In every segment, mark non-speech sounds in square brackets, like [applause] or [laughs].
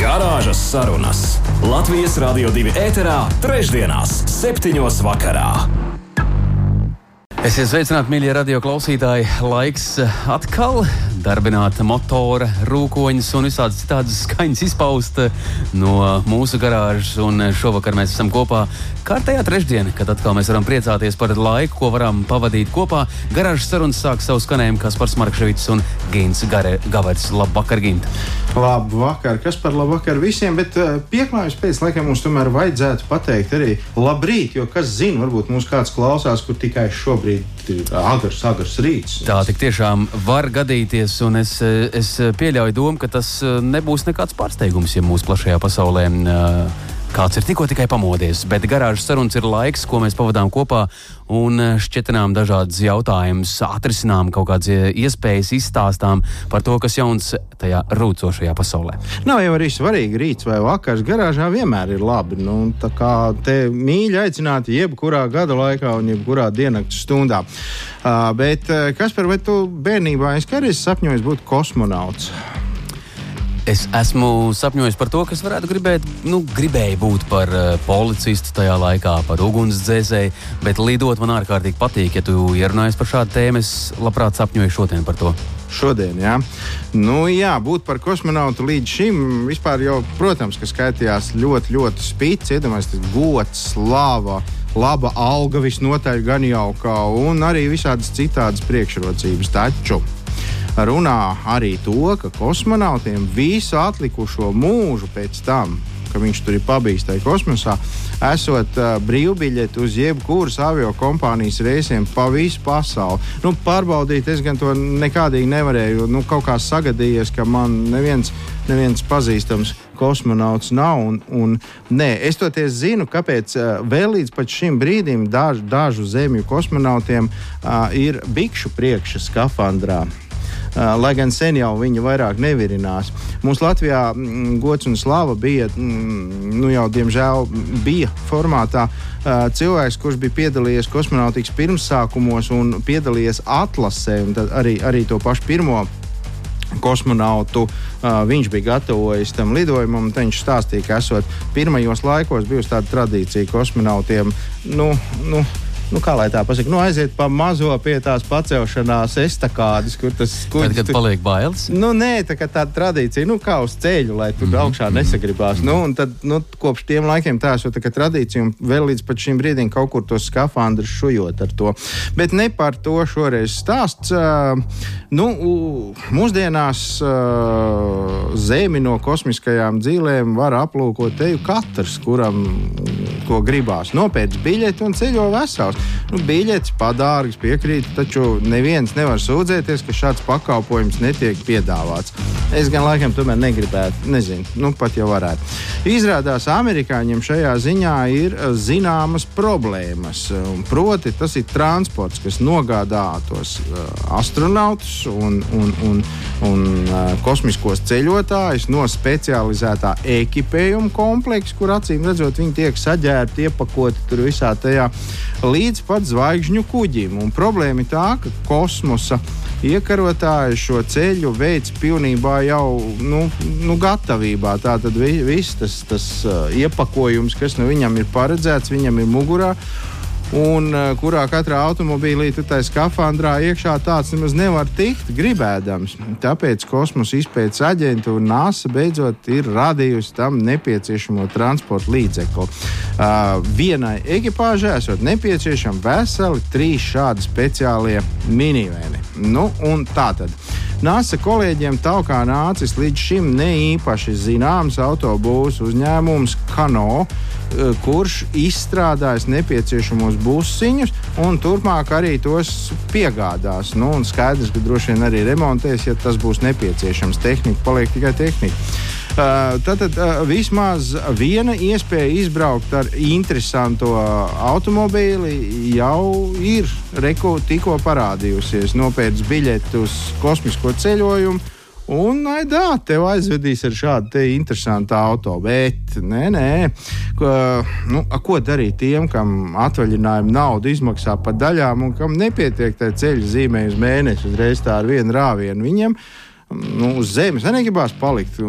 Garāžas sarunas Latvijas Rādio 2 ēterā, trešdienās, septiņos vakarā. Esiet sveicināti, mīļie radio klausītāji. Laiks eh, atkal darbināt motora, rūkoņus un visādas citādas skaņas izpaust eh, no mūsu garāžas. Un eh, šovakar mēs esam kopā kārtējā trešdienā, kad atkal mēs varam priecāties par laiku, ko varam pavadīt kopā. Garāžas sarunas sāk savu skanējumu Kaspars Markevits un Gins Gavers. Labvakar, Gint! Labvakar, kas par labvakar visiem, bet pieklājums pēc laikam mums tomēr vajadzētu pateikt arī labrīt, jo kas zina, varbūt mūs kāds klausās, kur tikai šobrīd ir agrs, agrs rīts. Tā tik tiešām var gadīties, un es, es pieļauju domu, ka tas nebūs nekāds pārsteigums, ja mūsu plašajā pasaulē. Uh, Kāds ir tikko tikai pamodies, bet garāžas sarunas ir laiks, ko mēs pavadām kopā un eh, šķietinām dažādas jautājumus, atrisinām kaut kādas eh, iespējas, izstāstām par to, kas jauns tajā rūcošajā pasaulē. Nav jau arī svarīgi rīts vai vakars. Garāžā vienmēr ir labi. Nu, tā kā te mīļi aicināti jebkurā gada laikā un jebkurā diennakts stundā. Uh, bet, kas par vai tu bērnībā es kādreiz sapņoju būt kosmonauts? Es esmu sapņojis par to, kas varētu gribēt, nu, gribēju būt par uh, policistu tajā laikā, par ugunsdzēsēju, bet lidot man ārkārtīgi patīk. Ja tu ierunājies par šādu tēmu, es labprāt sapņoju šodien par to. Šodien, jā. Nu, jā, būt par kosmonautu līdz šim vispār jau, protams, ka skaitījās ļoti, ļoti spīts, iedomājieties, gods, slāva laba alga visnotaļ gan jaukā, un arī visādas citādas priekšrocības. Taču runā arī to, ka kosmonautiem visu atlikušo mūžu pēc tam, ka viņš tur ir pabijis tajā kosmosā, esot uh, brīvbiļeti uz jebkuras avio kompānijas reisiem pa visu pasauli. Nu, pārbaudīt, es gan to nekādīgi nevarēju. Nu, kaut kā sagadījies, ka man neviens, neviens pazīstams kosmonauts nav. Un, un, nē, es toties zinu, kāpēc uh, vēl līdz šim brīdim daž, dažu zemju kosmonautiem uh, ir bikšu priekšā skafandrā. Uh, lai gan sen jau viņi vairāk nevirinās. Mums Latvijā mm, gods un slava bija, mm, nu jau diemžēl bija formātā uh, cilvēks, kurš bija piedalījies kosmonautikas pirmsākumos un piedalījies atlasē, un arī, arī to pašu pirmo kosmonautu. Uh, viņš bija gatavojis tam lidojumam. Viņš stāstīja, ka esot pirmajos laikos bijusi tāda tradīcija kosmonautiem. Nu, nu, nu, kā lai tā pasakā, nu, aiziet pa mazo pie tās pacelšanās estakādes, kur tas. Tad, kad paliek bailes? Nu, nē, tā kā tāda tradīcija, nu, kā uz ceļu, lai tur mm -hmm. augšā nesagribās. Nu, un tad, nu, kopš tiem laikiem tā ir tā tradīcija, un vēl līdz šim brīdim kaut kur tos skafandrus šujot ar to. Bet ne par to šoreiz stāsts. Uh, nu, mūsdienās uh, zemi no kosmiskajām dzīvēm var aplūkot teju katrs, kuram ko gribās. Nopērts biļeti un ceļo vesels. Nu, biļetes padārgas piekrīt, taču neviens nevar sūdzēties, ka šāds pakalpojums netiek piedāvāts. Es gan laikam tomēr negribētu, nezinu, nu pat jau varētu. Izrādās, amerikāņiem šajā ziņā ir eh, zināmas problēmas. Proti, tas ir transports, kas nogādā tos uh, astronautus un, un, un, un uh, kosmiskos ceļotājus no specializētā ekipējuma kompleksa, kur acīm redzot, viņi tiek saģērbti, iepakoti tur visā tajā līdzi līdz pat zvaigžņu kuģim. Un problēma ir tā, ka kosmosa iekarotāji šo ceļu veids pilnībā jau nu, nu, gatavībā. Tā tad viss tas, tas uh, iepakojums, kas nu viņam ir paredzēts, viņam ir mugurā un uh, kurā katrā automobīlī tu tā skafandrā iekšā tāds nemaz nevar tikt gribēdams. Tāpēc kosmosa izpētes aģentūra NASA beidzot ir radījusi tam nepieciešamo transporta līdzekli. Uh, vienai ekipāžai esot nepieciešami veseli trīs šādi speciālie minivēni. Nu, tā tad. NASA kolēģiem Taukā nācis līdz šim ne īpaši zināms autobūsu uzņēmums Kano, Eh, kurš izstrādājis nepieciešamos busiņus un turpmāk arī tos piegādās. Nu, skaidrs, ka droši vien arī remontēs, ja tas būs nepieciešams. Tehnika paliek tikai tehnika. Tātad vismaz viena iespēja izbraukt ar interesantu automobīli jau ir reku, tikko parādījusies. Nopērts biļeti uz kosmisko ceļojumu. Un, aidā, tev aizvedīs ar šādu interesantu auto. Bet, nē, nē, ko, nu, ko darīt tiem, kam atvaļinājuma nauda izmaksā pa daļām un kam nepietiek tā ceļa zīmē uz mēnesi, uzreiz tā ar vienu rāvienu. Viņiem nu, uz zemes negribās palikt.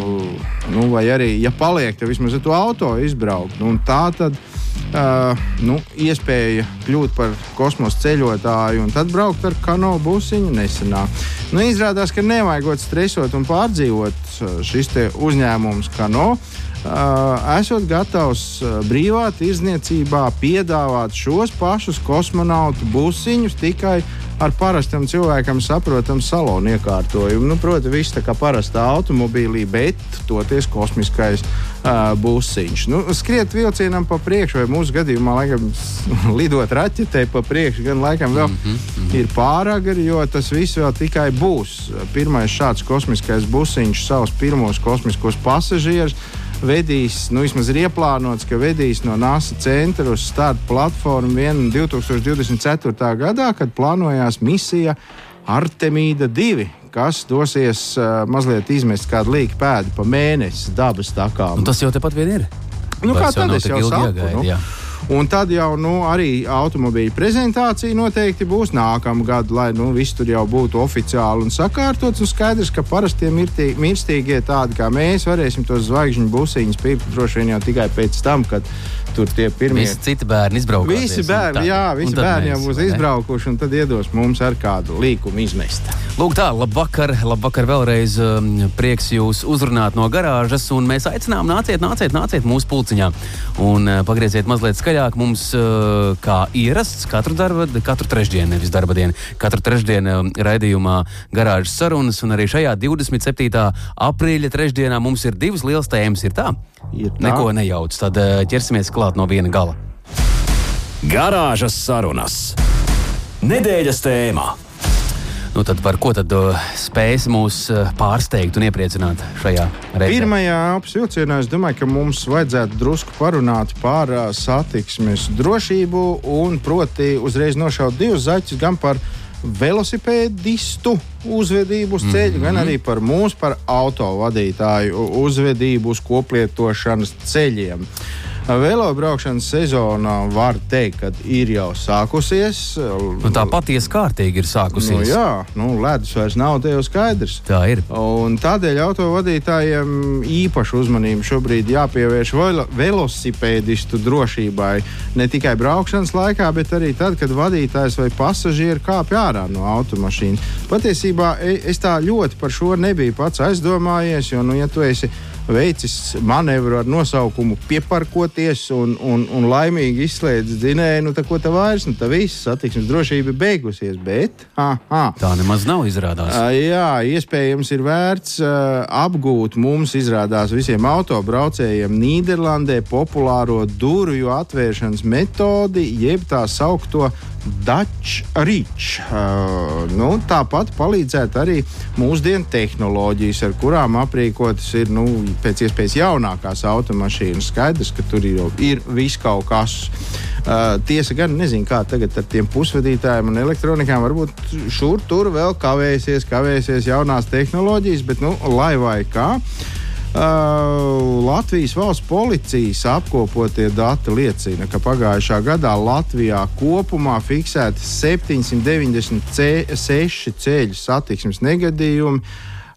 Nu, vai arī, ja paliek, tad vismaz ar to auto izbraukt. Nu, tā tad uh, nu, iespēja kļūt par kosmosa ceļotāju un tad braukt ar kano busiņu nesenā. Nu, izrādās, ka nevajag stresot un pārdzīvot šis uzņēmums kano. Uh, esot gatavs brīvā tirdzniecībā piedāvāt šos pašus kosmonautu busiņus tikai ar parastam cilvēkam saprotamu salonu iekārtojumu. Nu, Protams, viss tā kā parastā automobīlī, bet toties kosmiskais uh, busiņš. Nu, skriet vilcienam pa priekšu, vai mūsu gadījumā, laikam, [laughs] lidot raķetē pa priekšu, gan laikam vēl mm -hmm. ir pārāk, jo tas viss vēl tikai būs. Pirmais šāds kosmiskais busiņš savus pirmos kosmiskos pasažierus vedīs, nu, vismaz ir ieplānots, ka vedīs no NASA centra uz starta platformu 2024. gadā, kad plānojās misija Artemīda 2 kas dosies uh, mazliet izmest kādu līku pēdu pa mēnesi dabas takām. Un tas jau tepat vien ir. Nu, kā tad es jau saku? Jāgaida, nu? jā. Un tad jau nu, arī automobīļa prezentācija noteikti būs nākamā gada, lai nu, viss tur jau būtu oficiāli un sakārtots. Un skaidrs, ka parastie mirstīgie tādi kā mēs varēsim tos zvaigžņu busiņus pirkt droši vien jau tikai pēc tam, kad tur tie pirmie. Visi citi bērni izbrauks. Visi bērni, jā, visi bērni jau būs izbraukuši, un tad iedos mums ar kādu līkumu izmest. Lūk, tā, labvakar, labvakar vēlreiz. Um, prieks jūs uzrunāt no garāžas, un mēs aicinām, nāciet, nāciet, nāciet mūsu pulciņā un uh, pagrieziet mazliet skaļāk mums, eh, kā ierasts, katru, darba, katru trešdienu, nevis darba dienu, katru trešdienu eh, raidījumā garāžas sarunas. Un arī šajā 27. aprīļa trešdienā mums ir divas lielas tēmas. Ir tā? Neko nejauc. Tad eh, ķersimies klāt no viena gala. Garāžas sarunas. Nedēļas tēmā. Nu, tad par ko tad uh, spēs mūs uh, pārsteigt un iepriecināt šajā reizē? Pirmajā apsilcienā es domāju, ka mums vajadzētu drusku parunāt par satiksmes drošību un proti uzreiz nošaut divus zaķus gan par velosipēdistu uzvedību uz ceļa, mm -hmm. gan arī par mūsu, par autovadītāju uzvedību uz koplietošanas ceļiem. Uh, Velobraukšanas sezona var teikt, ka ir jau sākusies. Nu, tā patiesi kārtīgi ir sākusies. Nu, jā, nu, ledus vairs nav te jau skaidrs. Tā ir. Un tādēļ autovadītājiem īpašu uzmanību šobrīd jāpievērš velosipēdistu drošībai. Ne tikai braukšanas laikā, bet arī tad, kad vadītājs vai pasažieri kāpj ārā no automašīnas. Patiesībā e, es tā ļoti par šo nebiju pats aizdomājies, jo, nu, ja tu esi veicis manevru ar nosaukumu pieparkoties un, un, un laimīgi izslēdzis dzinēju, nu, tā ko tā vairs, nu, tā viss satiksmes drošība beigusies. Bet, aha, tā nemaz nav izrādās. Uh, jā, iespējams, ir vērts uh, apgūt mums, izrādās, visiem autobraucējiem Nīderlandē populāro durvju atvēršanas metodi, jeb tā saukto Dutch Rich. Uh, nu, tāpat palīdzētu arī mūsdienu tehnoloģijas, ar kurām aprīkotas ir nu, pēc iespējas jaunākās automašīnas. Skaidrs, ka tur ir, ir viss kaut kas. Uh, tiesa gan nezinu, kā tagad ar tiem pusvadītājiem un elektronikām. Varbūt šur tur vēl kavēsies, kavēsies jaunās tehnoloģijas, bet nu, lai vai kā. Uh, Latvijas valsts policijas apkopotie dati liecina, ka pagājušā gadā Latvijā kopumā fiksēti 796 ceļu satiksmes negadījumi.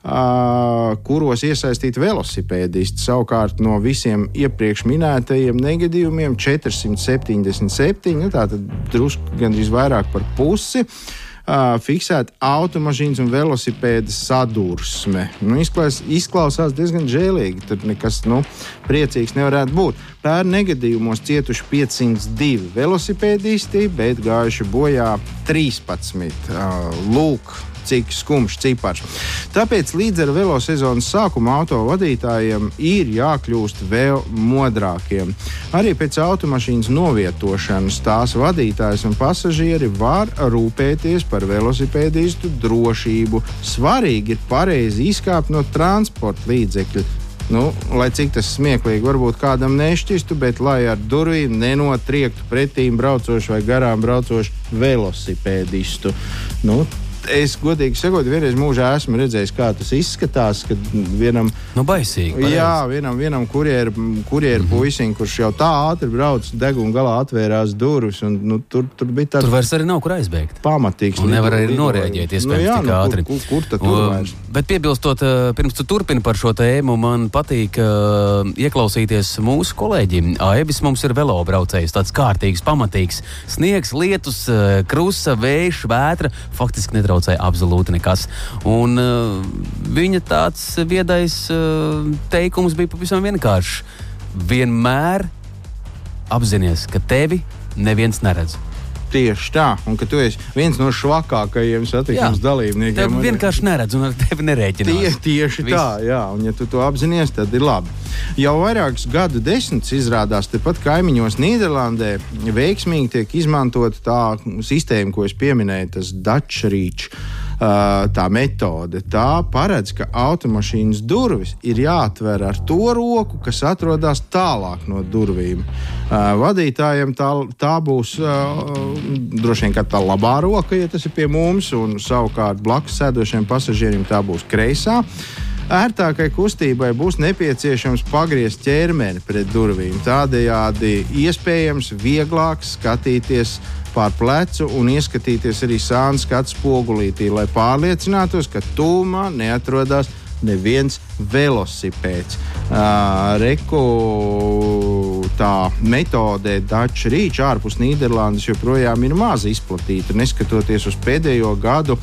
Uh, kuros iesaistīti velosipēdisti. Savukārt no visiem iepriekš minētajiem negadījumiem 477, nu, tātad drusku gandrīz vairāk par pusi. Uh, uh, fiksēta automašīnas un velosipēda sadursme. Nu, izklaus, izklausās diezgan žēlīgi. Tur nekas nu, priecīgs nevarētu būt. Pērn negadījumos cietuši 502 velosipēdisti, bet gājuši bojā 13. Uh, lūk, cik skumjš cipars. Tāpēc līdz ar velosezonas sākuma autovadītājiem ir jākļūst vēl modrākiem. Arī pēc automašīnas novietošanas tās vadītājs un pasažieri var rūpēties par velosipēdistu drošību. Svarīgi ir pareizi izkāpt no transporta līdzekļa Nu, lai cik tas smieklīgi varbūt kādam nešķistu, bet lai ar durvīm nenotriektu pretīm braucošu vai garām braucošu velosipēdistu. Nu, es godīgi sakot, vienreiz mūžā esmu redzējis, kā tas izskatās. Kad vienam, nu, baisīgi, pareiz. jā, vienam, vienam kurjeru kurjer mm -hmm. puisim, kurš jau tā ātri brauc, deguna galā atvērās durvis. Un, nu, tur, tur bija tāds tur vairs arī nav kur aizbēgt. Pamatīgs. Un nevar arī norēģēt, iespējams, nu, jā, tik nu, ātri. Kur, kur, kur tur vairs? Bet piebilstot, eh, pirms tu turpini par šo tēmu, man patīk uh, ieklausīties mūsu kolēģim. Aibis mums ir velobraucējs, tāds kārtīgs, pamatīgs. Sniegs, lietus, eh, krusta, vējš, vētra. Faktiski netrauc netraucēja absolūti nekas. Un, uh, viņa tāds viedais uh, teikums bija pavisam vienkāršs. Vienmēr apzināties, ka tevi neviens neredz. Tieši tā, un ka tu esi viens no švakākajiem satiksmes dalībniekiem. Tev vienkārši neredz un ar tevi nerēķinās. Tie, tieši Viss. tā, jā, un ja tu to apzinājies, tad ir labi. Jau vairākus gadu desmitus izrādās tepat kaimiņos Nīderlandē veiksmīgi tiek izmantota tā sistēma, ko es pieminēju, tas Dutch Reach tā metode. Tā paredz, ka automašīnas durvis ir jāatver ar to roku, kas atrodas tālāk no durvīm. Vadītājiem tā, tā būs droši vien tā labā roka, ja tas ir pie mums, un savukārt blakus sēdošiem pasažieriem tā būs kreisā. Ērtākai kustībai būs nepieciešams pagriezt ķermeni pret durvīm. Tādējādi iespējams vieglāk skatīties pār plecu un ieskatīties arī sānu skatu spogulītī, lai pārliecinātos, ka tūmā neatrodas neviens velosipēds. Uh, reku tā metode Dutch Reach ārpus Nīderlandes joprojām ir maz izplatīta, neskatoties uz pēdējo gadu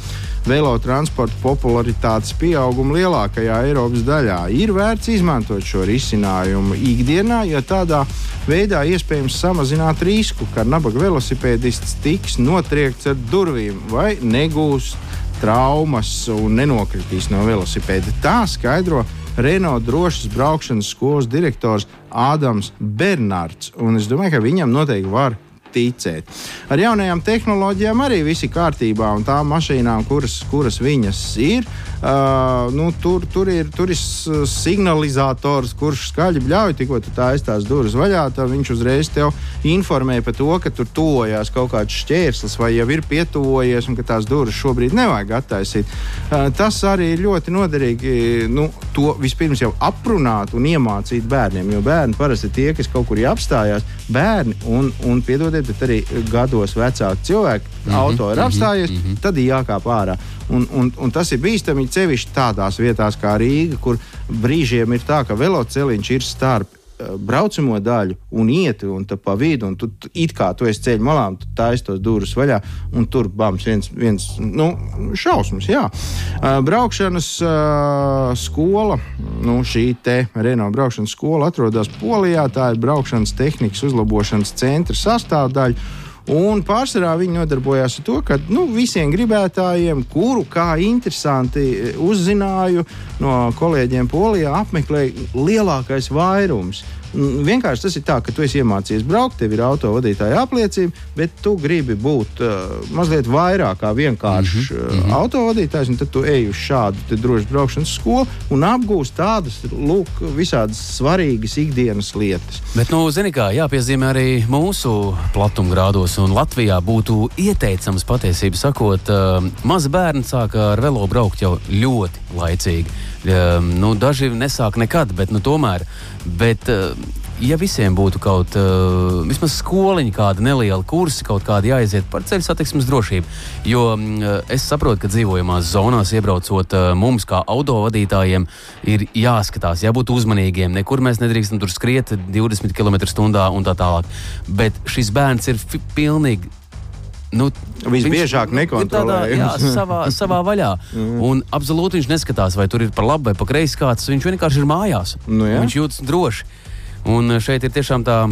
velotransporta popularitātes pieaugumu lielākajā Eiropas daļā. Ir vērts izmantot šo risinājumu ikdienā, jo tādā veidā iespējams samazināt risku, ka nabaga velosipēdists tiks notriekts ar durvīm vai negūs traumas un nenokritīs no velosipēda. Tā skaidro Renault drošas braukšanas skolas direktors Ādams Bernards. Un es domāju, ka viņam noteikti var ticēt. Ar jaunajām tehnoloģijām arī viss ir kārtībā, un tām mašīnām, kuras, kuras viņas ir, uh, nu, tur, tur, ir, tur ir signalizators, kurš skaļi bļauj, tikko tu tā aizstās durvis vaļā, tad viņš uzreiz tev informē par to, ka tur tuvojās kaut kāds šķērslis vai jau ir pietuvojies un ka tās durvis šobrīd nevajag attaisīt. Uh, tas arī ir ļoti noderīgi nu, to vispirms jau aprunāt un iemācīt bērniem, jo bērni parasti ir tie, kas kaut kur apstājās. Bērni un, un piedodiet, bet arī gados vecāki cilvēki mm -hmm, auto ir mhm, apstājies, mm -hmm. tad ir jākāp ārā. Un, un, un tas ir bīstami cevišķi tādās vietās kā Rīga, kur brīžiem ir tā, ka veloceliņš ir starp Eh, braucamo daļu un iet un pa vidu, un tu it kā tu esi ceļš malā, tu taisi tos durvis vaļā, un tur bams viens, viens nu, šausmas, jā. Uh, braukšanas uh, skola, nu, šī te Renault braukšanas skola atrodas Polijā, tā ir braukšanas tehnikas uzlabošanas centra sastāvdaļa. Un pārsvarā viņi nodarbojās ar to, ka nu, visiem gribētājiem, kuru kā interesanti uzzināju no kolēģiem Polijā, apmeklēja lielākais vairums. Mm, vienkārši tas ir tā, ka tu esi iemācījies braukt, tev ir autovadītāja apliecība, bet tu gribi būt uh, mazliet vairāk kā vienkāršs mm -hmm. uh, autovadītājs. Tad tu ej uz šādu drošu braukšanas skolu un apgūsi tādas lūk, visādas svarīgas ikdienas lietas. Bet, nu, zini, kā jāpiezīmē arī mūsu platumgrādos, un Latvijā būtu ieteicams patiesībā sakot, uh, mazi bērni sāka ar velo braukt jau ļoti laicīgi. Uh, nu, daži nesāk nekad, bet nu, tomēr. Bet, uh, ja visiem būtu kaut uh, vismaz skoliņa, kāda neliela kursa, kaut kāda jāiziet par ceļu satiksmes drošību. Jo uh, es saprotu, ka dzīvojamās zonās iebraucot uh, mums, kā autovadītājiem, ir jāskatās, jābūt uzmanīgiem. Nekur mēs nedrīkstam tur skriet 20 km/h un tā tālāk. Bet šis bērns ir pilnīgi Nu, Visbiežāk nekontrolējams. Jā, savā, savā vaļā. Mm. Un absolūti viņš neskatās, vai tur ir pa labi vai pa kreisi kāds. Viņš vienkārši ir mājās. Nu, jā. viņš jūtas droši. Un šeit ir tiešām tā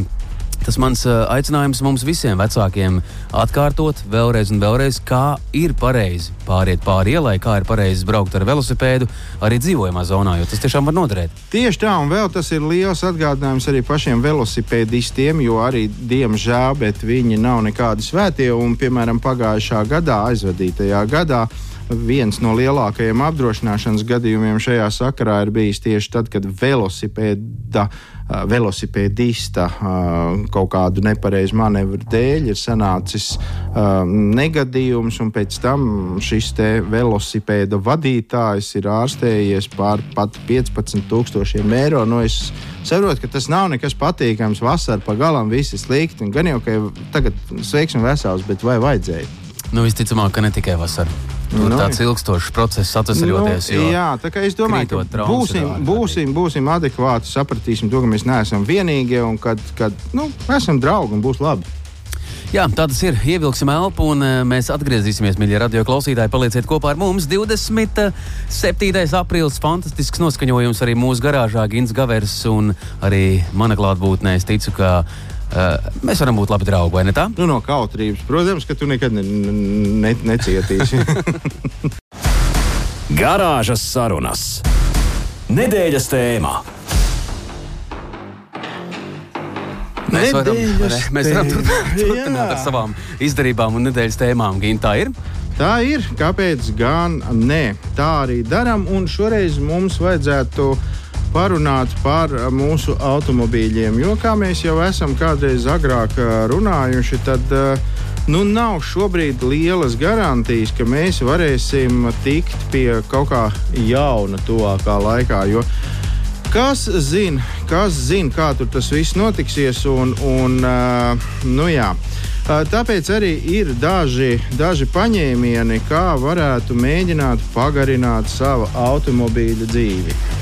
Tas mans aicinājums mums visiem vecākiem atkārtot vēlreiz un vēlreiz, kā ir pareizi pāriet pāri ielai, kā ir pareizi braukt ar velosipēdu arī dzīvojamā zonā, jo tas tiešām var noderēt. Tieši tā, un vēl tas ir liels atgādinājums arī pašiem velosipēdistiem, jo arī, diemžēl, viņi nav nekādi svētie, un, piemēram, pagājušā gadā, aizvadītajā gadā, viens no lielākajiem apdrošināšanas gadījumiem šajā sakarā ir bijis tieši tad, kad velosipēda velosipēdista uh, kaut kādu nepareizu manevru dēļ ir sanācis uh, negadījums, un pēc tam šis velosipēda vadītājs ir ārstējies par pat 15,000 eiro. Nu, es saprotu, ka tas nav nekas patīkams. Vasarā pa galam viss ir slikti. Gan jau, ka tagad sveiks un vesels, bet vai vajadzēja? Nu, visticamāk, ka ne tikai vasarā. Nu, nu, tāds ilgstošs process, atvesaļoties. Nu, jā, tā kā es domāju, ka būsim, būsim, būsim adekvāti, sapratīsim to, ka mēs neesam vienīgie un kad, kad nu, esam draugi un būs labi. Jā, tā tas ir. Ievilksim elpu un uh, mēs atgriezīsimies, mīļie radio klausītāji. Palieciet kopā ar mums. 27. aprīlis, fantastisks noskaņojums arī mūsu garāžā, Gins Gavers un arī mana klātbūtnē. Es ticu, ka Uh, mēs varam būt labi draugi, vai ne tā? Nu, no kautrības. Protams, ka tu nekad ne, ne, necietīsi. [laughs] Garāžas sarunas. Nedēļas tēmā. Mēs varam, ne, mēs varam [laughs] turpināt ar savām izdarībām un nedēļas tēmām. Gīna, tā ir? Tā ir. Kāpēc gan ne? Tā arī darām. Un šoreiz mums vajadzētu uh, parunāt par mūsu automobīļiem. Jo, kā mēs jau esam kādreiz agrāk runājuši, tad nu, nav šobrīd lielas garantijas, ka mēs varēsim tikt pie kaut kā jauna tuvākā laikā. Jo, Kas zina, kas zina, kā tur tas viss notiksies. Un, un, nu jā. Tāpēc arī ir daži, daži paņēmieni, kā varētu mēģināt pagarināt savu automobīļa dzīvi.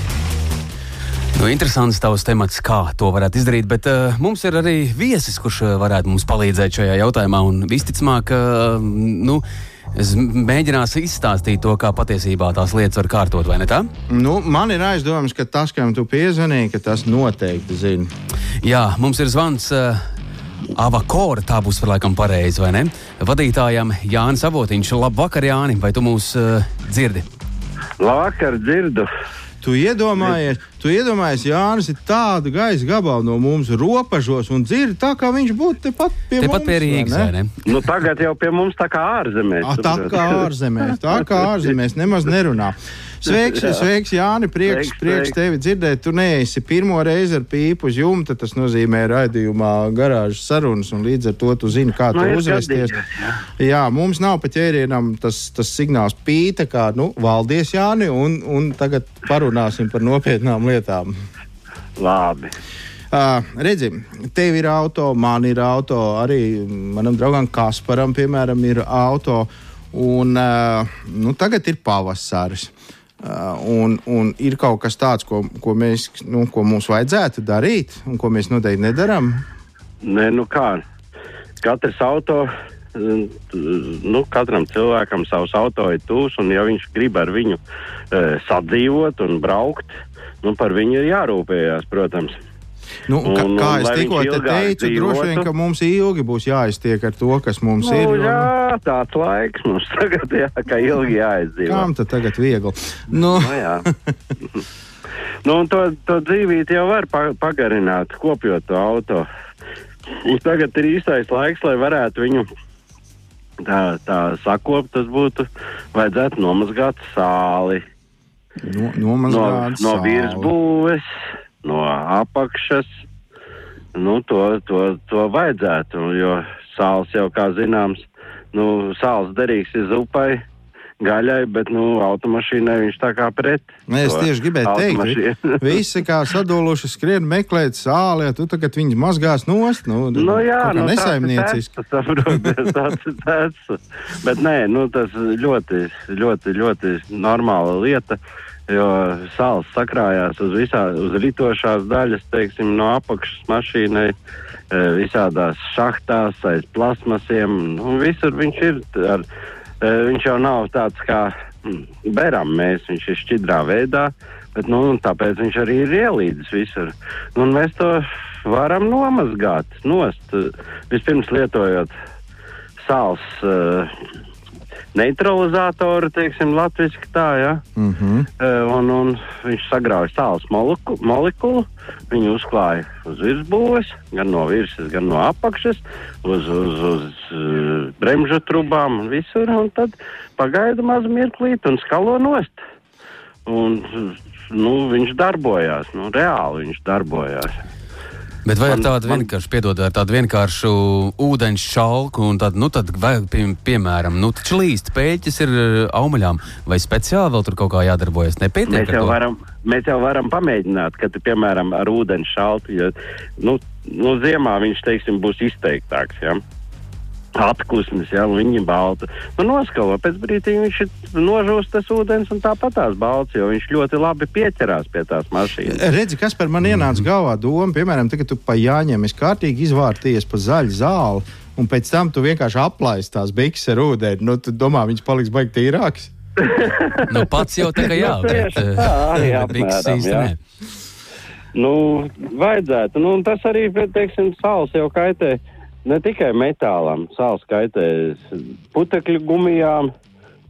Nu, interesants tavs temats, kā to varētu izdarīt, bet uh, mums ir arī viesis, kurš uh, varētu mums palīdzēt šajā jautājumā. Un visticamāk, uh, nu, es mēģināšu izstāstīt to, kā patiesībā tās lietas var kārtot, vai ne tā? Nu, man ir aizdomas, ka tas, kam tu piezvanīji, ka tas noteikti zina. Jā, mums ir zvans. Uh, Avakora, tā būs laikam pareizi, vai ne? Vadītājam Jānis Avotiņš. Labvakar, Jāni, vai tu mūs uh, dzirdi? Labvakar, dzirdu. Tu iedomājies, tu iedomājies, Jānis ir tādu gaisa gabalu no mums robežos un dzird tā, kā viņš būtu tepat pie tepat mums. Pie Rīgas, ne? Ne? Nu, tagad jau pie mums tā kā ārzemēs. A, tā kā ārzemēs, tā kā ārzemēs nemaz nerunā. Sveiks, [laughs] sveiks Jāni, prieks, sveiks, prieks sveiks. tevi dzirdēt. Tu neesi pirmo reizi ar pīpu uz jumta, tas nozīmē raidījumā garāžas sarunas, un līdz ar to tu zini, kā no, tu uzvesties. Jā. jā, mums nav pa ķērienam tas, tas signāls pīta, kā, nu, valdies Jāni, un, un tagad parunāsim par nopietnām lietām. Labi. Uh, redzi, tev ir auto, man ir auto, arī manam draugam Kasparam, piemēram, ir auto. Un, uh, nu, tagad ir pavasaris. Uh, un, un ir kaut kas tāds, ko, ko, mēs, nu, ko mums vajadzētu darīt, un ko mēs noteikti nedarām. Nē, nu kā. Katrs auto, nu, katram cilvēkam savs auto ir tūs, un ja viņš grib ar viņu e, sadzīvot un braukt, nu, par viņu ir jārūpējās, protams. Nu, un, kā, kā es tikko te teicu, dzīvotu. droši vien, ka mums ilgi būs jāiztiek ar to, kas mums nu, ir. Jo, jā, tāds laiks mums [laughs] tagad, jā, ka ilgi jāizdzīvo. Kām tad tagad viegli? Nu. Nu, jā. [laughs] nu, to, to dzīvību jau var pagarināt, kopjot to auto. Un tagad ir īstais laiks, lai varētu viņu tā, tā sakopt. Tas būtu vajadzētu nomazgāt sāli. No, nomazgāt no, no virsbūves no apakšas. Nu, to, to, to vajadzētu, jo sāls jau, kā zināms, nu, sāls derīgs ir zupai gaļai, bet nu, automašīnai viņš tā kā pret. Nē, es tieši gribēju teikt, visi kā sadoluši skrien meklēt sāli, ja tu tagad viņus mazgās nost. Nu, nu jā, nu, nesaimnieciski. Tas ir tāds. Bet nē, nu, tas ļoti, ļoti, ļoti normāla lieta. Jo sāls sakrājās uz, visā, uz ritošās daļas, teiksim, no apakšas mašīnai, e, visādās šachtās, aiz plasmasiem. Nu, visur viņš ir. Ar, e, viņš jau nav tāds kā mm, beram mēs, viņš ir šķidrā veidā, bet nu, tāpēc viņš arī ir ielīdzis visur. Nu, un mēs to varam nomazgāt, nost, vispirms lietojot sāls. Uh, neutralizatoru, teiksim, latviešu tā, ja? Mm -hmm. un, un viņš sagrauja sāls moleku, molekulu, viņu uzklāja uz virsbūves, gan no virsmas, gan no apakšas, uz, uz, uz uh, bremžu trubām un visur, un tad pagaida mazu mirklīt un skalo nost. Un, nu, viņš darbojās, nu, reāli viņš darbojās. Bet vai ar Man- tādu man- vienkāršu, piedod, ar tādu vienkāršu ūdeņu šalku, un tad, nu, tad vai, pie, piemēram, nu, taču līst pēķis ir eh, aumaļām, vai speciāli vēl tur kaut kā jādarbojas? Nepietiek Mēs ar jau, varam, mēs jau varam pamēģināt, ka, tu, piemēram, ar ūdeni šaltu, ja nu, nu, ziemā viņš teiksim, būs izteiktāks. Ja? Atklāsmes, jau viņa balta. Nu, noskalo pēc brīdī viņš ir nožūst tas ūdens un tāpat tās balts, jo viņš ļoti labi pieķerās pie tās mašīnas. Redzi, kas par mani ienāca galvā doma, piemēram, tagad tu pa Jāņiem esi kārtīgi izvārtījies pa zaļu zāli, un pēc tam tu vienkārši aplaisti tās bikses ar ūdeni. Nu, tu domā, viņas paliks baigi tīrākas. [laughs] Nu, pats jau tā kā jā, Nu, bet tā, arī eh, Biks apmēram, īsti jā. nē. Nu, vajadzētu. Nu, un tas arī, teiksim, sāls jau kaitē ne tikai metālam. Sāls kaitē putekļu gumijām,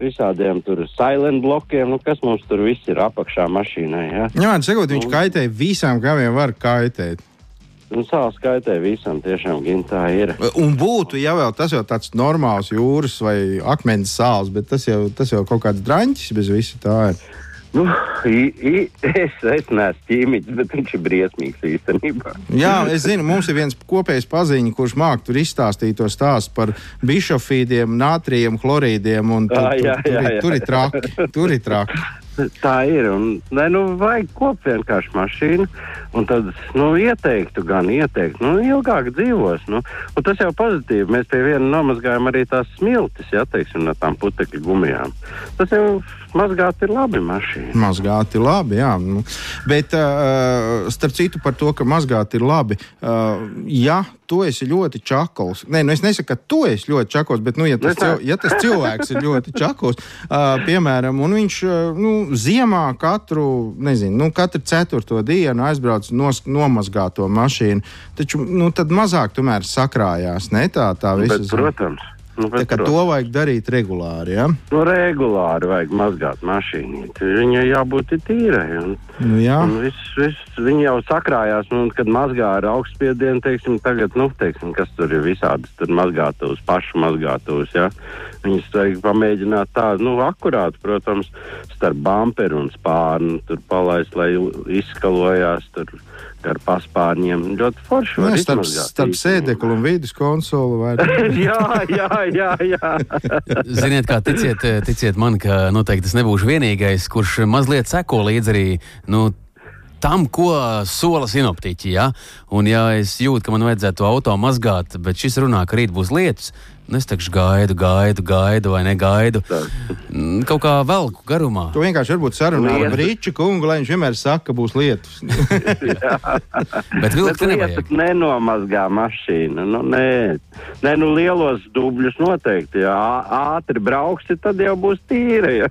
visādiem tur silent blokiem, nu, kas mums tur viss ir apakšā mašīnai. Ja? Jā, man sakot, viņš kaitē visām, kā vien var kaitēt. Un sāls kaitē visam, tiešām gintā ir. Un būtu, ja vēl tas jau tāds normāls jūras vai akmens sāls, bet tas jau, tas jau kaut kāds draņķis bez visa tā ir. Nu, i, i, es, es neesmu ķīmiķis, bet viņš ir briesmīgs īstenībā. Jā, es zinu, mums ir viens kopējs paziņš, kurš māk tur izstāstīt to stāstu par bišofīdiem, nātrijiem, chlorīdiem. un Tur, tur, tur, tur ir traki. Tur ir traki. Tā ir. Un, ne, nu, vajag kopt vienkārši mašīnu. Un tad nu, ieteiktu, gan ieteiktu, nu, ilgāk dzīvos. Nu. Un tas jau pozitīvi. Mēs pie viena nomazgājām arī tās smiltis, ja teiksim, no tām putekļu gumijām. Tas jau mazgāt ir labi mašīna. Mazgāt ir labi, jā. Nu, bet, uh, starp citu, par to, ka mazgāt ir labi. Uh, ja tu esi ļoti čakls, nē, nu es nesaku, ka tu esi ļoti čakls, bet, nu, ja tas, cil, ja tas cilvēks ir ļoti čakls, uh, piemēram, un viņš uh, nu, ziemā katru, nezinu, nu, katru ceturto dienu aizbrauc nos, nomazgāt to mašīnu, taču nu, tad mazāk tomēr sakrājās, ne tā, tā visa. Bet, protams. Nu, Tā bet, protams. to vajag darīt regulāri. Ja? Nu, regulāri vajag mazgāt mašīnu. Viņai jābūt tīrai. Un, Nu, jā. viss, viss, viņi jau sakrājās, un, kad mazgā ar augstspiedienu, teiksim, tagad, nu, teiksim, kas tur ir visādas tur mazgātavas, pašu mazgātavas. Ja? Viņus vajag pamēģināt tādu, nu, akurātu, protams, starp bumperu un spārnu, tur palaist, lai izskalojās tur ar paspārņiem. Ļoti forši. var Nē, starp, izmazgāt starp sēdekli un vidus konsoli. Vai... [laughs] jā, jā, jā, jā. [laughs] Ziniet, kā ticiet, ticiet man, ka noteikti es nebūšu vienīgais, kurš mazliet seko līdzi arī. Nu, Tam, ko sola sinoptiķi, ja? un ja es jūtu, ka man vajadzētu to auto mazgāt, bet šis runā, ka rīt būs lietus, nu es teikšu, gaidu, gaidu, gaidu vai negaidu. Mm, Kaut kā velku garumā. Tu vienkārši varbūt sarunā ar. Brīču kungu, lai viņš vienmēr saka, ka būs lietus. [laughs] Bet vilkt nevajag. nenomazgā mašīnu. Nu, nē. nē, nu lielos dubļus noteikti. Ja ā- ātri brauksi, tad jau būs tīra. [laughs] Ja.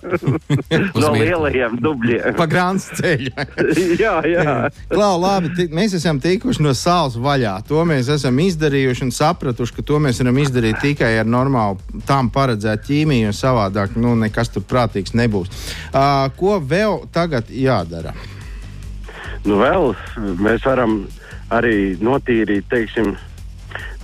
no lielajiem dubļiem. pa grāns ceļa. [laughs] jā, jā. Klau, labi, ti- mēs esam tikuši no sāls vaļā. To mēs esam izdarījuši un sapratuši, ka to mēs varam izdarīt tikai ar normālu tam paredzētu ķīmiju, jo savādāk nu, nekas tur prātīgs nebūs. Uh, ko vēl tagad jādara? Nu, vēl mēs varam arī notīrīt, teiksim,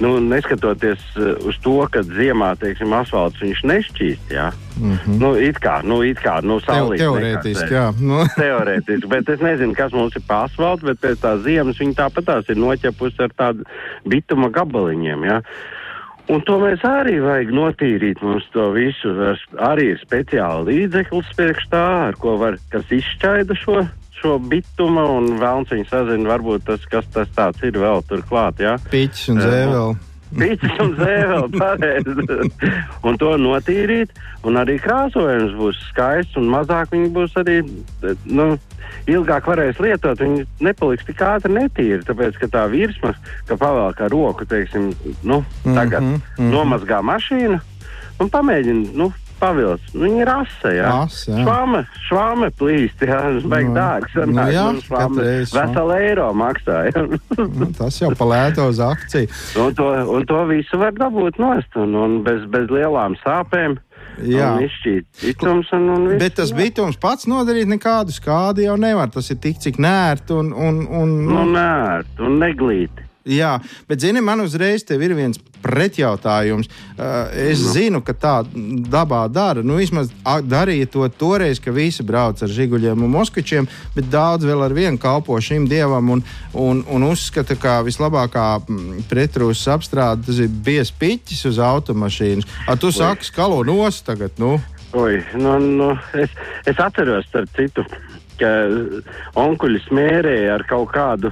nu, neskatoties uz to, ka ziemā, teiksim, asfalts viņš nešķīst. Jā. Mm -hmm. Nu, it kā, nu, it kā, nu, saulīt teorētiski, nekāpē. jā. Nu, [laughs] Teorētiski, bet es nezinu, kas mums ir pa asfaltam, bet pēc tās ziemas viņi tāpat tās ir noķepusi ar tādu bituma gabaliņiem. Ja? Un to mēs arī vajag notīrīt. Mums to visu ar- arī ir speciāli līdzeklis priekš tā, ar ko var, kas izšķaida šo, šo bitumu, un vēlams viņi sazina, varbūt tas, kas tas tāds ir vēl turklāt. Ja? piķis un zēveli. Pīcis un zēveli, [laughs] pareizi. un to notīrīt, un arī krāsojums būs skaists, un mazāk viņi būs arī, nu, ilgāk varēs lietot. Viņi nepaliks tik ātri netīri, tāpēc, ka tā virsma, ka pavēl kā roku, teiksim, nu, tagad mm -hmm, mm -hmm. nomazgā mašīnu un pamēģina, nu, pavils. Viņi ir asa, jā. Asa, jā. Švāme, švāme plīst, jā. Baigi Nu, dārgs. nu sanāk. jā, Nu, reizi švāme. Veselu eiro maksā, jā. Nu, tas jau palēto uz akciju. un, to, un to visu var dabūt nost, un, un bez, bez lielām sāpēm. Jā. Un izšķīt bitums un, un viss. Bet tas jā. bitums pats nodarīt nekādu skādi jau nevar. Tas ir tik cik nērti un, un, un Nu, nē, un neglīti. Jā, bet, zini, man uzreiz ir viens pretjautājums. Uh, es Nu. zinu, ka tā dabā dara. Nu, vismaz darīja to toreiz, ka visi brauc ar žiguļiem un moskvičiem, bet daudz vēl ar vienu kalpo šim dievam un, un, un uzskata, ka vislabākā mm, pretrūsas apstrāde tas ir biezs piķis uz automašīnas. A, tu saki, skalo nost tagad, nu. Oi, nu, nu, es, es atceros, starp citu, ka onkuļi smērēja ar kaut kādu,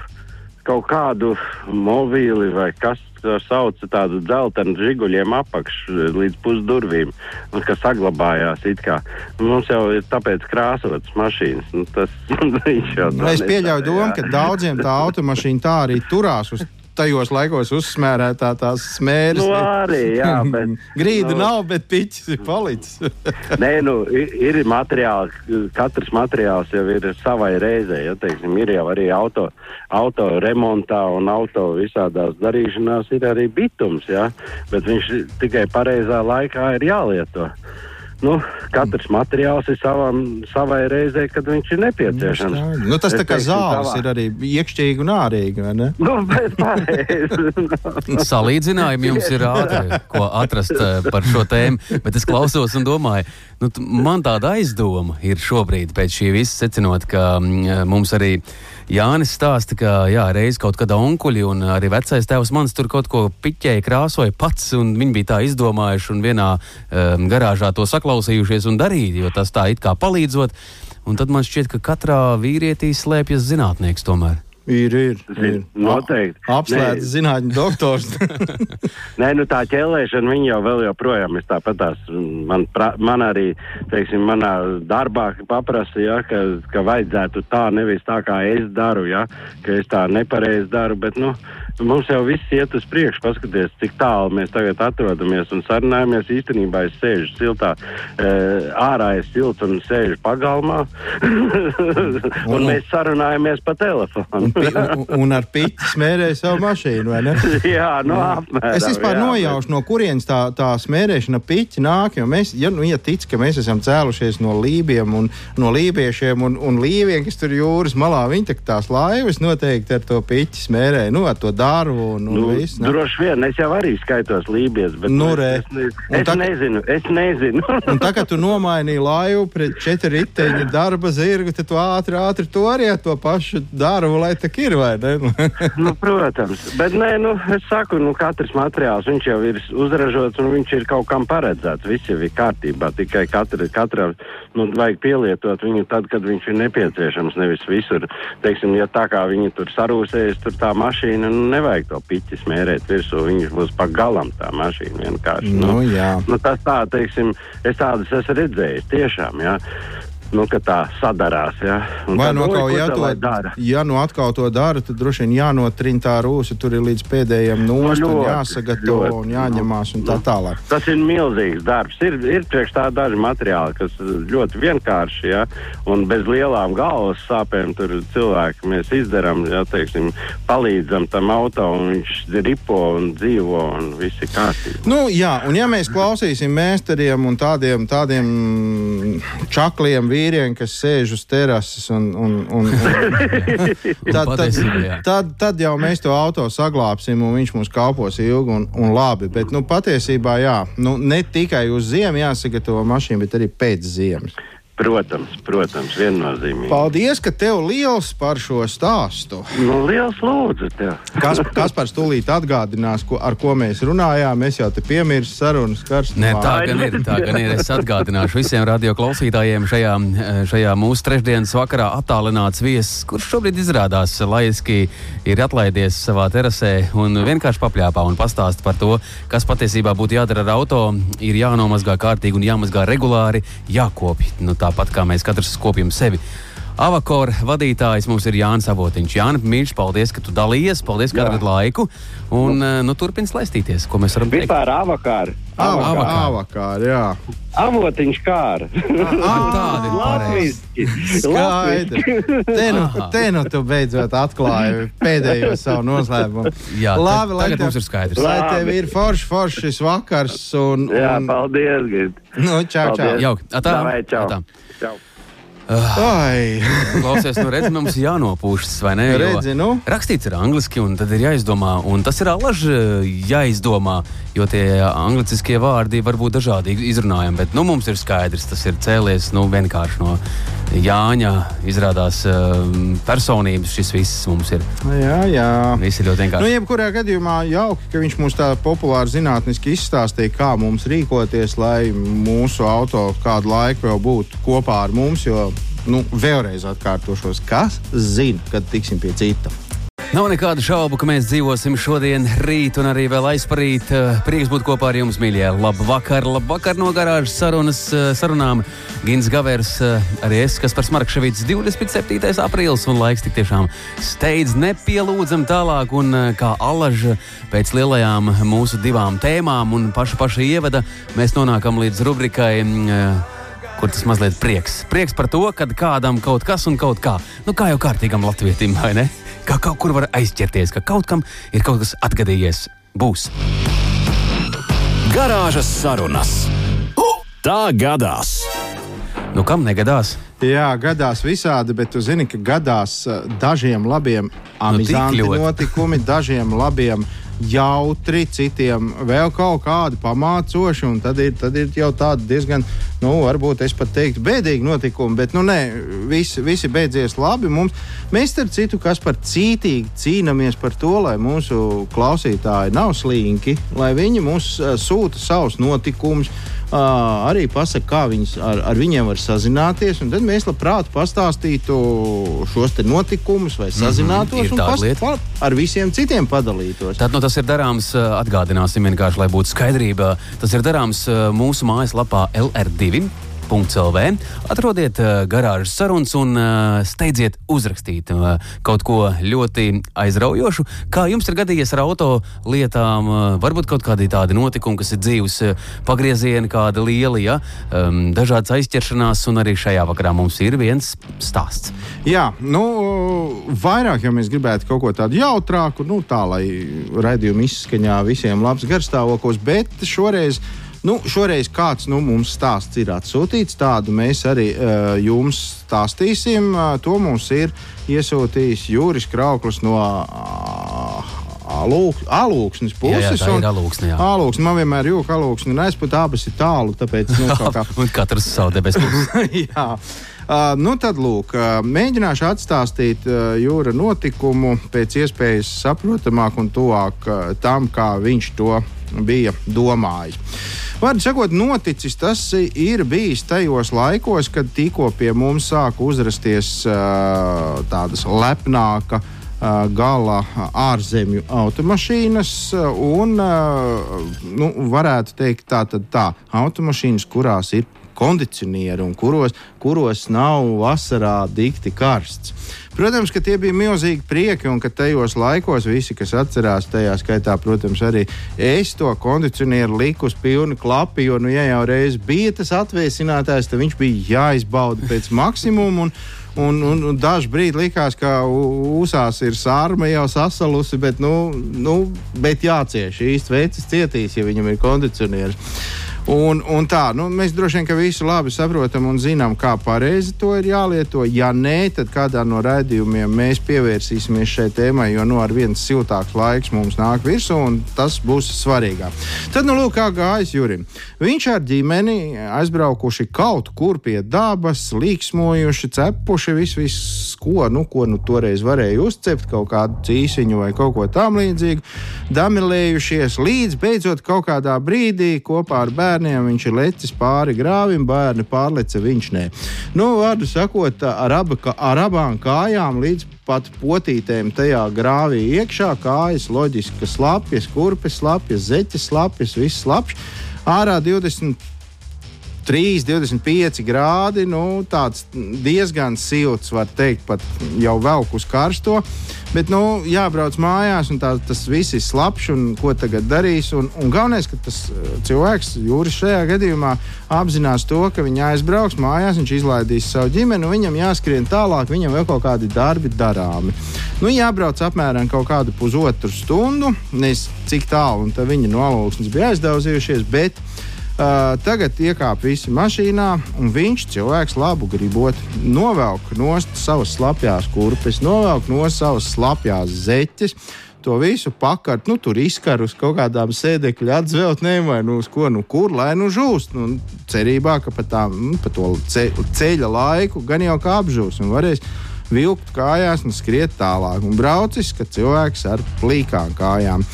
kaut kādu mobīli vai kas to sauc tādu dzeltenu žiguļiem apakš līdz pusdurvīm, un kas saglabājās it kā. Mums jau ir tāpēc krāsotas mašīnas. Nu, tas, [laughs] Nu, es pieļauju domu, ka daudziem tā [laughs] automašīna tā arī turās uz tajos laikos uzsmērētā tās smēres. Nu, arī, jā, bet, [laughs] Grīda nu, nav, bet piķis ir palicis. [laughs] Nē, nu, i- ir materiāli, katrs materiāls jau ir savai reizei. Ja, teiksim, ir jau arī auto, auto remontā un auto visādās darīšanās, ir arī bitums, ja, bet viņš tikai pareizā laikā ir jālieto. Nu, katrs materiāls ir savam, savai reizei, kad viņš ir nepieciešams. Nu, tas tā Es kā teiksim, zāles ir arī iekšķīgi un ārīgi. vai ne? Nu. [laughs] Salīdzinājumi jums ir ātri, ko atrast eh, par šo tēmu, bet es klausos un domāju, nu, man tāda aizdoma ir šobrīd, pēc šī visa secinot, ka mm, mums arī Jānis stāsta, ka jā, reiz kaut kādā onkuļi un arī vecais tēvs mans tur kaut ko piķēja, krāsoja pats, un viņi bija tā izdomājuši un vienā um, garāžā to saklausījušies un darīja, jo tas tā it kā palīdzot. Un tad man šķiet, ka katrā vīrietī slēpjas zinātnieks tomēr. Ir, ir. ir. Noteikti. Apslēdz zinātņu doktors. [laughs] Nē, nu tā ķēlēšana, viņa jau vēl joprojām ir tāpat. Tās, man, pra, man arī, teiksim, manā darbā paprasa, ja, ka, ka vajadzētu tā, nevis tā, kā es daru, ja, ka es tā nepareizi daru, bet, nu, mums jau viss iet uz priekšu, paskaties, cik tālu mēs tagad atrodamies un sarunājamies. Īstenībā es sēžu siltā, e, ārā ir silts un sēžu pagalmā, [laughs] un, un mēs sarunājamies pa telefonu. un, un, un ar piķi smērēja savu mašīnu, vai ne? [laughs] jā, nu, apmēram. Es vispār jā, nojaušu, no kurienes tā, tā smērēšana piķi nāk. Jo mēs, ja, nu, ja tic, ka mēs esam cēlušies no lībiem un no lībiešiem un, un līviem, kas tur jūras malā, viņi tā, tās laivas noteikti ar to piķi smērēja, nu, ar to darbu un, un Nu, visu. droši vien es jau arī skaitos lībies, bet Nu, es, re. es, ne, es tā- nezinu, es nezinu. Un tā kā tu nomainīji laivu pret četru riteņu darba zirgu, tad tu ātri, ātri to arī ar to pašu darbu, lai tā ir, vai ne? nu, protams, bet nē, nu, es saku, nu, katrs materiāls viņš jau ir uzražots un viņš ir kaut kam paredzēts. Viss jau ir kārtībā, tikai katra, katra, nu, vajag pielietot viņu tad, kad viņš ir nepieciešams, nevis visur. Teiksim, ja tā kā viņi tur sarūsējas, tur tā mašīna, nu, nevajag to piķi smērēt virsū, viņš būs pa galam tā mašīna vienkārši. Nu, jā. Nu, tas tā, teiksim, es tādas esmu redzējis tiešām, jā. Nu, ka tā sadarās, jā. Un Vai no oi, kā ja to dara? ja nu atkal to dara, tad droši vien jānotrina tā rūsa, tur ir līdz pēdējiem nost, un ļoti, jāsagatavo ļoti. un jāņemās un tā Nu. tālāk. Tas ir milzīgs darbs. Ir, ir priekš tā daži materiāli, kas ļoti vienkārši, ja, un bez lielām galvas sāpēm tur cilvēki mēs izdarām, ja, teiksim, palīdzam tam auto, un viņš ripo un dzīvo, un viss ir kārtībā. Nu, jā, un ja mēs klausīsim mēsteriem un tādiem, tādiem čakliem vīriem, kas sēž uz terases un, un, un, un [laughs] tad, tad, tad, tad jau mēs to auto saglābsim un viņš mums kalpos ilgi un, un labi. Bet nu, patiesībā jā, nu, ne tikai uz ziemu jāsagatavo mašīna, bet arī pēc ziemas. Protams, protams, viennozīmīgi. Paldies, ka tev liels par šo stāstu. Nu, liels lūdzu tev. Kas, kas par stulīt atgādinās, ko, ar ko mēs runājām? Es jau te piemirstu sarunas karstu. Nē, tā gan ne? ir. Tā gan ir. Es atgādināšu visiem radioklausītājiem šajā, šajā mūsu trešdienas vakarā attālināts viesis, kurš šobrīd izrādās laiski ir atlaidies savā terasē un vienkārši papļāpā un pastāst par to, kas patiesībā būtu jādara ar auto. Ir jānomazgā kārtīgi un jāmazgā regulāri, jākopj. Nu, tāpat kā mēs katrs kopjam sevi. Avakora vadītājs mums ir Jānis Avotiņš. Jānis, mīļš, paldies, ka tu dalījies, paldies, ka atradāt laiku. Un nu, nu turpini slaistīties, ko mēs varam teikt. Vispār avakāri. Avakāri. Avakāri, jā. Avotiņš. Tādi ir pareizi. Skaidrs. Te nu, te nu tu beidzot atklāji pēdējo savu noslēpumu. Jā, Labi, lai tagad tev- mums ir skaidrs. Lai tev ir foršs, foršs šis vakars. Un, Jā, un, paldies, Gid. nu, čau, čau. Paldies. Jauki. Atā. Davai, čau. Atā. Čau. Ai, [laughs] Klausies, nu redz, mums jānopūšas, vai ne? Redzi, nu. Rakstīts ir angliski, un tad ir jāizdomā, un tas ir alaži jāizdomā, jo tie angliciskie vārdi var būt dažādi izrunājami, bet nu, mums ir skaidrs, tas ir cēlies nu, vienkārši no Jāņa. Izrādās um, personības šis viss mums ir. Jā, jā. Viss ir ļoti Nu, vienkārši. jebkurā gadījumā jauki, ka viņš mums tā populāri zinātniski izstāstīja, kā mums rīkoties, lai mūsu auto kādu laiku vēl būtu kopā ar mums. Jo, nu, vēlreiz atkārtošos, kas zina, kad tiksim pie cita. Nav nekādu šaubu, ka mēs dzīvosim šodien, rīt un arī vēl aizparīt. Eh, Prieks būt kopā ar jums, mīļie. Labvakar, labvakar no garāžas sarunas, eh, sarunām. Gins Gavers, eh, arī es, kas par Smarkševīts 27. aprīlis un laiks tik tiešām steidz nepielūdzam tālāk un kā alaža pēc lielajām mūsu divām tēmām un paša paša ievada mēs nonākam līdz rubrikai. eh, kur tas mazliet prieks. Prieks par to, ka kādam kaut kas un kaut kā, nu kā jau kārtīgam latvietim, vai ne? Kā kaut kur var aizķerties, ka kaut kam ir kaut kas atgadījies. Būs. Garāžas sarunas. Tā gadās. Nu, kam negadās? Jā, gadās visādi, bet tu zini, ka gadās eh, dažiem labiem, amizanti ļoti. notikumi, dažiem labiem. Jautri, citiem vēl kaut kādi pamācoši, tad ir, tad ir jau tādi diezgan, nu, varbūt es pat teiktu, bēdīgi notikumi. Bet, nu, nē, visi, visi beidzies labi. Mums, mēs, starp citu, kas par cītīgi cīnāmies par to, lai mūsu klausītāji nav slinki, lai viņi mums eh, sūta savus notikumus, arī pasaka, kā viņas, ar, ar viņiem var sazināties. un Tad mēs labprāt pastāstītu šos notikumus, vai sazinātos Mhm, ir un tāda pas, lieta. pa, ar visiem citiem padalītos. Tad nu, tas ir darāms, atgādināsim vienkārši, lai būtu skaidrība. Tas ir darāms mūsu mājaslapā LR2. LV. Atrodiet uh, garāžas sarunas un uh, steidziet uzrakstīt uh, kaut ko ļoti aizraujošu. Kā jums ir gadījies ar auto lietām, varbūt kaut kādi tādi notikumi, kas ir dzīves pagriezieni, kāda liela, ja? um, dažādas aizķeršanās, un arī šajā vakarā mums ir viens stāsts. Jā, nu, vairāk jau mēs gribētu kaut ko tādu jautrāku, nu, tā lai raidījuma izskaņā visiem labs garstāvoklis, bet šoreiz. Nu, šoreiz kāds nu, mums stāsts ir atsūtīts, tādu mēs arī uh, jums stāstīsim. Uh, to mums ir iesūtījis Jūris Krauklis no uh, Alūksnes Jā, jā, puses. tā ir un- Alūksne, jā. Alūksne, man vienmēr ir jūka alūksne, un aizpūt abas ir tālu, tāpēc nu, kā [laughs] un katrs savu debesu. [laughs] Jā. Uh, nu tad, lūk, uh, mēģināšu atstāstīt uh, jūra notikumu pēc iespējas saprotamāk un tuvāk uh, tam, kā viņš to bija domājis. Vārdu sakot, noticis tas ir bijis tajos laikos, kad tikko pie mums sāka uzrasties uh, tādas lepnākas gala ārzemju automašīnas, un, nu, varētu teikt, tā tad tā, automašīnas, kurās ir kondicionieri un kuros, kuros nav vasarā dikti karsts. Protams, ka tie bija milzīgi prieki, un ka tajos laikos visi, kas atcerās, tajā skaitā, protams, arī es to kondicionieru liku uz pilnu klapu, jo, nu, ja jau reiz bija tas atvēsinātājs, tad viņš bija jāizbauda pēc maksimuma. Un, Un, un, un dažu brīdi likās, ka uzās ir sārma jau sasalusi, bet, nu, nu, bet jācieš. Īsti vecis cietīs, ja viņam ir kondicionieris. Un, un tā, nu, mēs droši vien visu labi saprotam un zinām, kā pareizi to ir jālieto. Ja nē, tad kādā no raidījumiem mēs pievērsīsimies šai tēmai, jo nu, ar viens siltāks laiks mums nāk virsū, un tas būs svarīgāk. Tad, nu, lūk, kā gājis Jurim. Viņš ar ģimeni aizbraukuši kaut kur pie dabas, līksmojuši, cepuši visu, visu ko, nu, ko nu toreiz varēja uzcept, kaut kādu cīsiņu vai kaut ko tam līdzīgu, damilējušies, līdz beidzot kaut kādā brīdī kopā ar bērniem viņš ir lecis pāri grāvim, bērni pārleca viņš nē. Nu, vārdu sakot, ar, aba, ar abām kājām līdz pat potītēm tajā grāvī iekšā, kājas loģiski slapjas, kurpes slapjas, zeķes slapjas, viss slapjas. Ārā 20. 3, 25 grādi. Nu, tāds diezgan silts, var teikt, pat jau velk uz karsto. Bet, nu, jābrauc mājās, un tā, tas viss ir slapjš, un ko tagad darīs. Un, un galvenais, ka tas eh, cilvēks, Jūris, šajā gadījumā apzinās to, ka viņš aizbrauks mājās, viņš izlaidīs savu ģimeni, viņam jāskrien tālāk, viņam vēl kaut kādi darbi darāmi. Nu, jābrauc apmēram kaut kādu pusotru stundu, nezinu, cik tālu, un viņa no alūksnes bija aizdauzījušies. Bet, Uh, tagad iekāpa visi mašīnā, un viņš, cilvēks, labu gribot, novelk no savas slapjās kurpes, novelk no savas slapjās zeķes. To visu pakart, nu, tur izkar uz kaut kādām sēdekļu atzveltnēm, vai nu uz ko, nu, kur lai nu žūst. Nu, cerībā, ka pa, tā, nu, pa to ceļa laiku gan jau kā apžūs un varēs vilkt kājās un skriet tālāk. Un braucis, ka cilvēks ar plīkām kājām.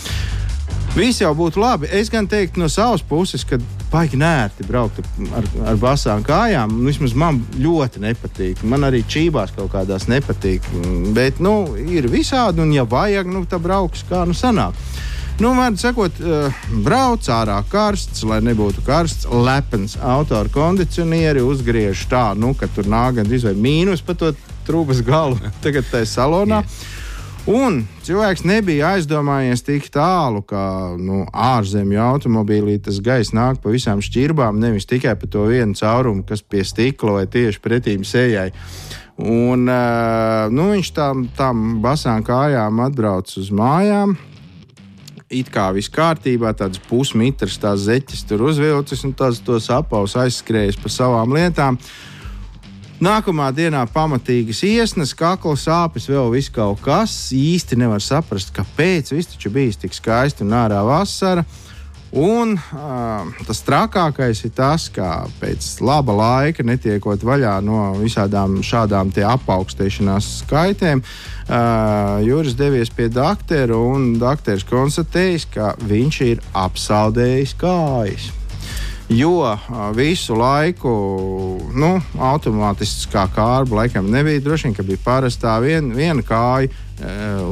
Viss jau būtu labi. Es gan teiktu no savas puses, ka baigi nērti braukt ar, ar basām kājām. Nu, vismaz man ļoti nepatīk. Man arī čībās kaut kādās nepatīk. Bet nu, ir visādi, un ja vajag, nu, tad brauks kā nu sanāk. Nu, Vārdu sakot, uh, brauc ārā karsts, lai nebūtu karsts, lepns auto ar kondicionieri, uzgriež tā, nu, ka tur nāk gandrīz vai mīnus pa to trūkas galu [laughs] tagad tajā salonā. Yeah. Un cilvēks nebija aizdomājies tik tālu, ka nu, ārzemju automobīlī tas gaiss nāk pa visām šķirbām, nevis tikai pa to vienu caurumu, kas pie stikla vai tieši pretīm sējai. Un, uh, nu, viņš tam, tam basām kājām atbrauc uz mājām. It kā viss kārtībā, tāds pusmetrs, tās zeķes tur uzvilcis un tās tos apaus aizskrējis pa savām lietām. Uh, Nākamā dienā pamatīgas iesnas, kakla sāpes, vēl viss kaut kas. Īsti nevar saprast, kāpēc. Viss taču bija tik skaisti un ārā vasara. Un uh, tas trakākais ir tas, ka pēc laba laika, netiekot vaļā no visādām šādām apaugstēšanās skaitēm, uh, Juris devies pie doktora un doktors konstatējis, ka viņš ir apsaldējis kājas jo visu laiku nu, automātiskā kārba laikam nebija. Droši vien, ka bija parastā vien, viena kāja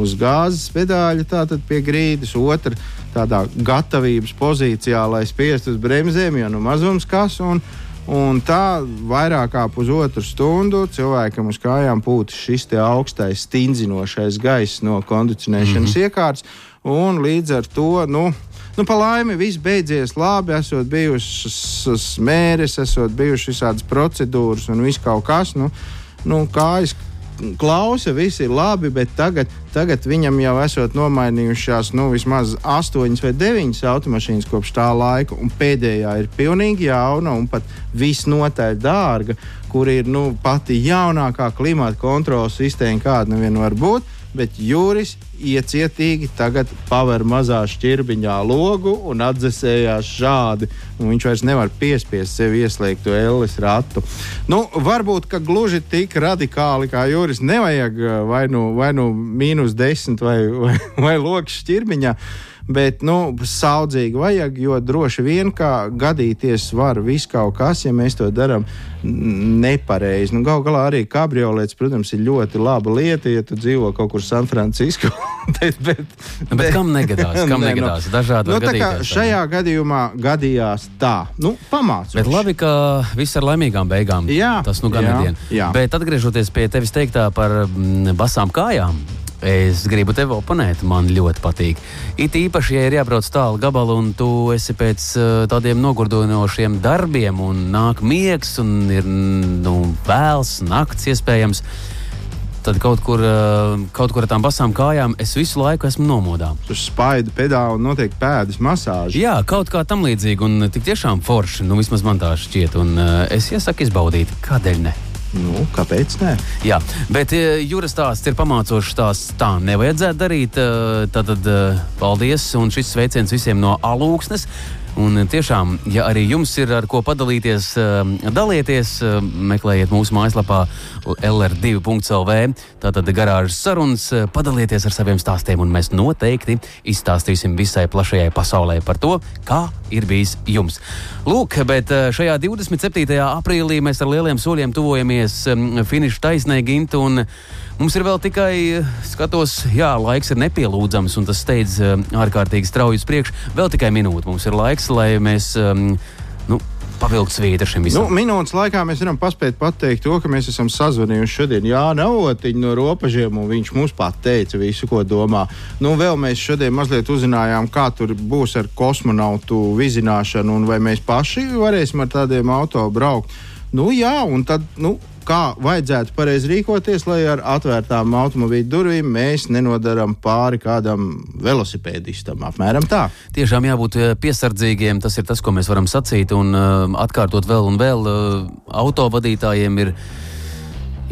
uz gāzes pedāļa, tātad pie grīdas, otra tādā gatavības pozīcijā, lai spiestu uz bremzēm, jo nu mazums kas. Un, Un tā vairāk kā pusotru stundu cilvēkam uz kājām pūta šis augstais, stingzinošais gaiss no kondicionēšanas mm -hmm. iekārtas. Līdz ar to nu, Nu, pa laimi viss beidzies labi, esot bijušas mēres, esot bijušas visādas procedūras un viss kaut kas. Nu, nu, kājas klausa, viss ir labi, bet tagad, tagad viņam jau esot nomainījušās nu, vismaz astoņas vai deviņas automašīnas kopš tā laika, un pēdējā ir pilnīgi jauna un pat visnotaļ dārga, kur ir nu, pati jaunākā klimata kontrolas sistēma, kāda nu vien var būt bet Juris iecietīgi tagad paver mazā šķirbiņā logu un atdzesējās šādi. Un viņš vairs nevar piespiest sev ieslēgt to Ellis ratu. Nu, varbūt, ka gluži tik radikāli kā Juris nevajag vai nu, vai nu mīnus desmit vai, [laughs] vai, vai loks šķirbiņā. Bet, nu, saudzīgi vajag, jo droši vien kā gadīties var viss kaut kas, ja mēs to darām nepareizi. Nu, Galu galā arī kabriolets, protams, ir ļoti laba lieta, ja tu dzīvo kaut kur San Francisco. [laughs] bet, bet, nu, bet kam negadās? Kam [laughs] ne, negadās? Dažādi nu, gadīties, šajā tā. gadījumā gadījās tā. Nu, pamācoši. Bet labi, ka viss ar laimīgām beigām. Jā, tas nu gan ir diena. Bet atgriežoties pie tevis teiktā par mm, basām kājām. Es gribu tevi oponēt, man ļoti patīk. It īpaši, ja ir jābrauc tālu gabalu, un tu esi pēc uh, tādiem nogurdinošiem darbiem, un nāk miegs, un ir nu, vēls, nakts iespējams. Tad kaut kur, uh, kaut kur ar tām basām kājām es visu laiku esmu nomodā. Tur spaidu pedāli un notiek pēdas masāža. Jā, kaut kā tam līdzīga, un tik tiešām forši. Nu, vismaz man tā šķiet, un uh, es iesaku izbaudīt, kādēļ ne. Nu, kāpēc ne? Jā, bet e, jūras stāsts ir pamācošs stāsts. Tā nevajadzētu darīt. E, tad, tad e, paldies un šis sveiciens visiem no alūksnes. Un tiešām, ja arī jums ir ar ko padalīties, dalieties, meklējiet mūsu mājaslapā LR2.CLV. Tātad garāžas sarunas, padalieties ar saviem stāstiem, un mēs noteikti izstāstīsim visai plašajai pasaulē par to, kā ir bijis jums. Lūk, bet eh, šajā 27. aprīlī mēs ar lieliem soļiem tuvojamies mm, finiša taisnē gintu. Mums ir vēl tikai, eh, skatos, jā, laiks ir nepielūdzams, un tas steidz eh, ārkārtīgi strauji uz priekšu. Vēl tikai minūte mums ir laiks, lai mēs um, nu, pavilkt svīta šim visam. Nu, minūtes laikā mēs varam paspēt pateikt to, ka mēs esam sazvanījuši šodien Jānu Avotiņu no robežiem, un viņš mums pateica visu, ko domā. Nu, vēl mēs šodien mazliet uzzinājām, kā tur būs ar kosmonautu vizināšanu, un vai mēs paši varēsim ar tādiem auto braukt. Nu, jā, un tad, nu, kā vajadzētu pareizi rīkoties, lai ar atvērtām automobīļu durvīm mēs nenodaram pāri kādam velosipēdistam. Apmēram tā. Tiešām jābūt eh, piesardzīgiem. Tas ir tas, ko mēs varam sacīt un uh, atkārtot vēl un vēl. Uh, autovadītājiem ir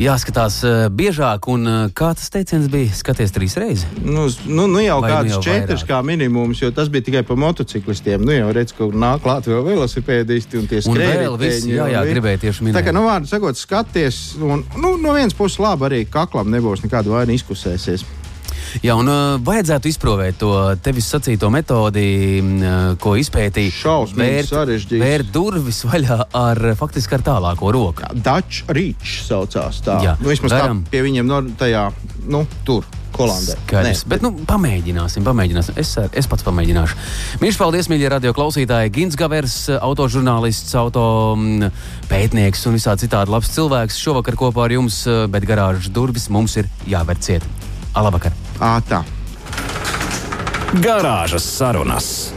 jāskatās uh, biežāk, un uh, kā tas teiciens bija, skaties trīs reizes. Nu, nu, nu jau Vai nu kāds jau četrs kā minimums, jo tas bija tikai par motociklistiem. Nu jau redz, ka nāk klāt vēl velosipēdisti un tie skrējēji. jā, jā, gribēju tieši minēt. Tā kā, nu, vārdu sakot, skaties, un nu, no vienas puses labi arī kaklam nebūs nekāda vaina izkusēsies. Jā, un uh, vajadzētu izprovēt to tevis sacīto metodi, uh, ko izpētīja. Šausmīgi sarežģīts. Vērt durvis vaļā ar faktiski ar tālāko roku. Dutch Reach saucās tā. Jā, nu, vismaz varam. tā pie viņiem no tajā, nu, tur. Holandē. Skaidrs, bet, nu, pamēģināsim, pamēģināsim. Es, es pats pamēģināšu. Mīļš, paldies, mīļie radio klausītāji. Gins Gavers, autožurnālists, auto mm, pētnieks un visādi citādi labs cilvēks. Šovakar kopā ar jums, eh, bet garāžas durvis mums ir jāver ciet. Labvakar! Ā, tā. Garāžas sarunas.